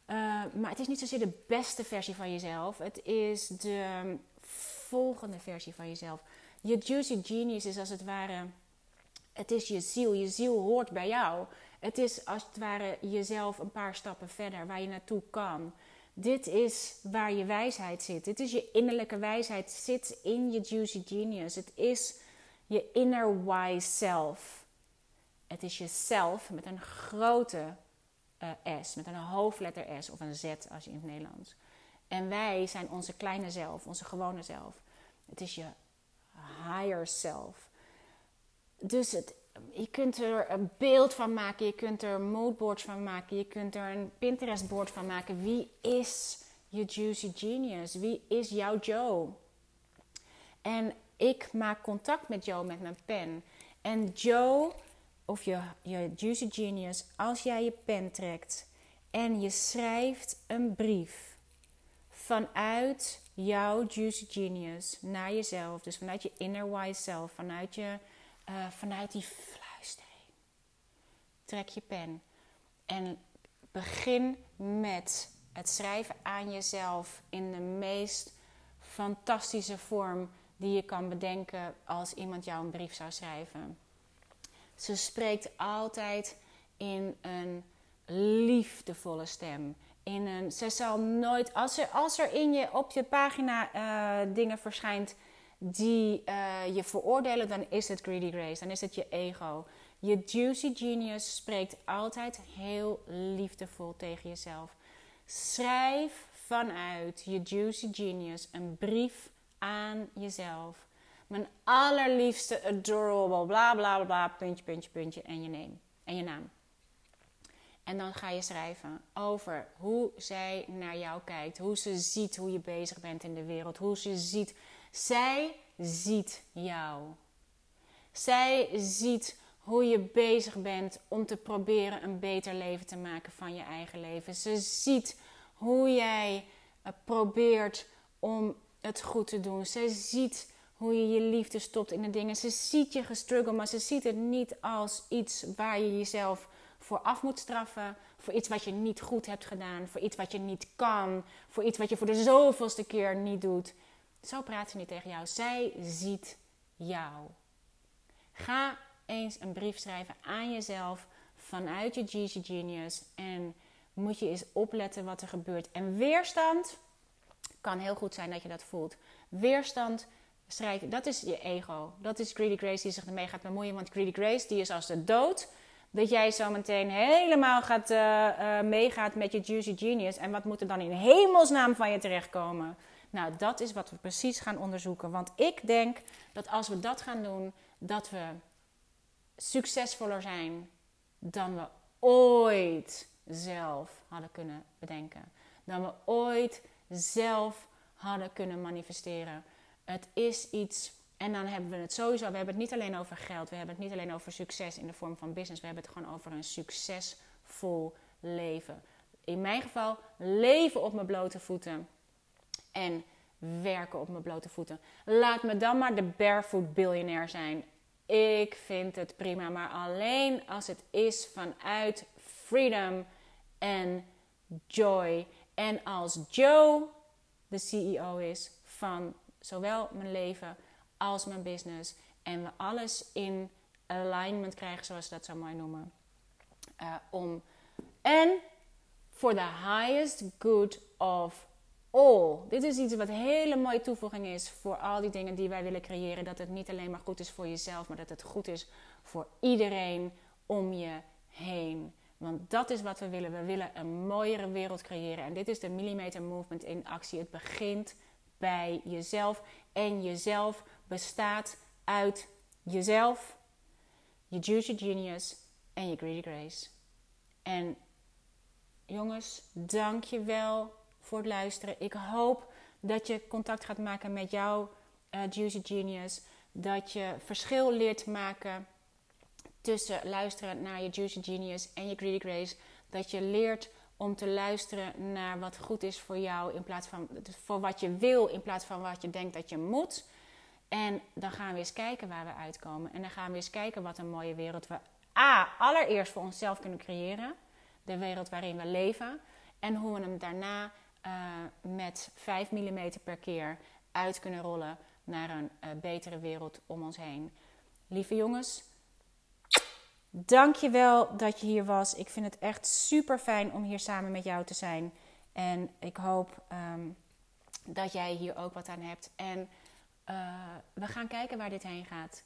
Uh, maar het is niet zozeer de beste versie van jezelf. Het is de volgende versie van jezelf. Je juicy genius is als het ware. Het is je ziel. Je ziel hoort bij jou. Het is als het ware jezelf een paar stappen verder waar je naartoe kan. Dit is waar je wijsheid zit. Dit is je innerlijke wijsheid. Zit in je juicy genius. Het is je inner wise self. Het is jezelf met een grote uh, S, met een hoofdletter S of een Z als je in het Nederlands. En wij zijn onze kleine zelf, onze gewone zelf. Het is je higher self. Dus het, je kunt er een beeld van maken, je kunt er moodboards van maken, je kunt er een Pinterest-board van maken. Wie is je juicy genius? Wie is jouw Joe? En ik maak contact met Joe met mijn pen. En Joe of je, je Juicy Genius, als jij je pen trekt en je schrijft een brief vanuit jouw Juicy Genius naar jezelf, dus vanuit je inner wise self, vanuit, je, uh, vanuit die fluistering, trek je pen en begin met het schrijven aan jezelf in de meest fantastische vorm die je kan bedenken als iemand jou een brief zou schrijven. Ze spreekt altijd in een liefdevolle stem. In een, ze zal nooit, als er, als er in je, op je pagina uh, dingen verschijnt die uh, je veroordelen, dan is het greedy grace, dan is het je ego. Je juicy genius spreekt altijd heel liefdevol tegen jezelf. Schrijf vanuit je juicy genius een brief aan jezelf. Mijn allerliefste, adorable, bla bla bla, puntje, puntje, puntje en je, en je naam. En dan ga je schrijven over hoe zij naar jou kijkt. Hoe ze ziet hoe je bezig bent in de wereld. Hoe ze ziet. Zij ziet jou. Zij ziet hoe je bezig bent om te proberen een beter leven te maken van je eigen leven. Ze ziet hoe jij eh, probeert om het goed te doen. Ze ziet hoe je je liefde stopt in de dingen. Ze ziet je gestruggle, maar ze ziet het niet als iets waar je jezelf voor af moet straffen. Voor iets wat je niet goed hebt gedaan. Voor iets wat je niet kan. Voor iets wat je voor de zoveelste keer niet doet. Zo praat ze niet tegen jou. Zij ziet jou. Ga eens een brief schrijven aan jezelf vanuit je GG Genius. En moet je eens opletten wat er gebeurt. En weerstand kan heel goed zijn dat je dat voelt. Weerstand schrijven, dat is je ego. Dat is Greedy Grace die zich ermee gaat bemoeien. Want Greedy Grace die is als de dood. Dat jij zo meteen helemaal gaat, uh, meegaat met je Juicy Genius. En wat moet er dan in hemelsnaam van je terechtkomen? Nou, dat is wat we precies gaan onderzoeken. Want ik denk dat als we dat gaan doen, dat we succesvoller zijn dan we ooit zelf hadden kunnen bedenken. Dan we ooit zelf hadden kunnen manifesteren. Het is iets. En dan hebben we het sowieso. We hebben het niet alleen over geld. We hebben het niet alleen over succes in de vorm van business. We hebben het gewoon over een succesvol leven. In mijn geval leven op mijn blote voeten. En werken op mijn blote voeten. Laat me dan maar de barefoot biljonair zijn. Ik vind het prima, maar alleen als het is vanuit freedom en joy. En als Joe de CEO is van zowel mijn leven als mijn business. En we alles in alignment krijgen, zoals ze dat zo mooi noemen. Uh, om, en for the highest good of all. Dit is iets wat een hele mooie toevoeging is voor al die dingen die wij willen creëren. Dat het niet alleen maar goed is voor jezelf, maar dat het goed is voor iedereen om je heen. Want dat is wat we willen. We willen een mooiere wereld creëren. En dit is de Millimeter Movement in actie. Het begint bij jezelf. En jezelf bestaat uit jezelf, je Juicy Genius en je Greedy Grace. En jongens, dank je wel voor het luisteren. Ik hoop dat je contact gaat maken met jouw uh, Juicy Genius. Dat je verschil leert maken tussen luisteren naar je Juicy Genius en je Greedy Grace. Dat je leert om te luisteren naar wat goed is voor jou in plaats van voor wat je wil in plaats van wat je denkt dat je moet. En dan gaan we eens kijken waar we uitkomen. En dan gaan we eens kijken wat een mooie wereld we A, allereerst voor onszelf kunnen creëren. De wereld waarin we leven. En hoe we hem daarna uh, met 5 mm per keer uit kunnen rollen naar een uh, betere wereld om ons heen. Lieve jongens, Dank je wel dat je hier was. Ik vind het echt super fijn om hier samen met jou te zijn. En ik hoop um, dat jij hier ook wat aan hebt. En uh, we gaan kijken waar dit heen gaat.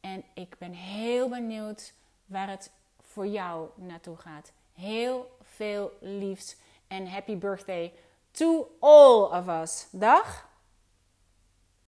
En ik ben heel benieuwd waar het voor jou naartoe gaat. Heel veel liefs en happy birthday to all of us. Dag!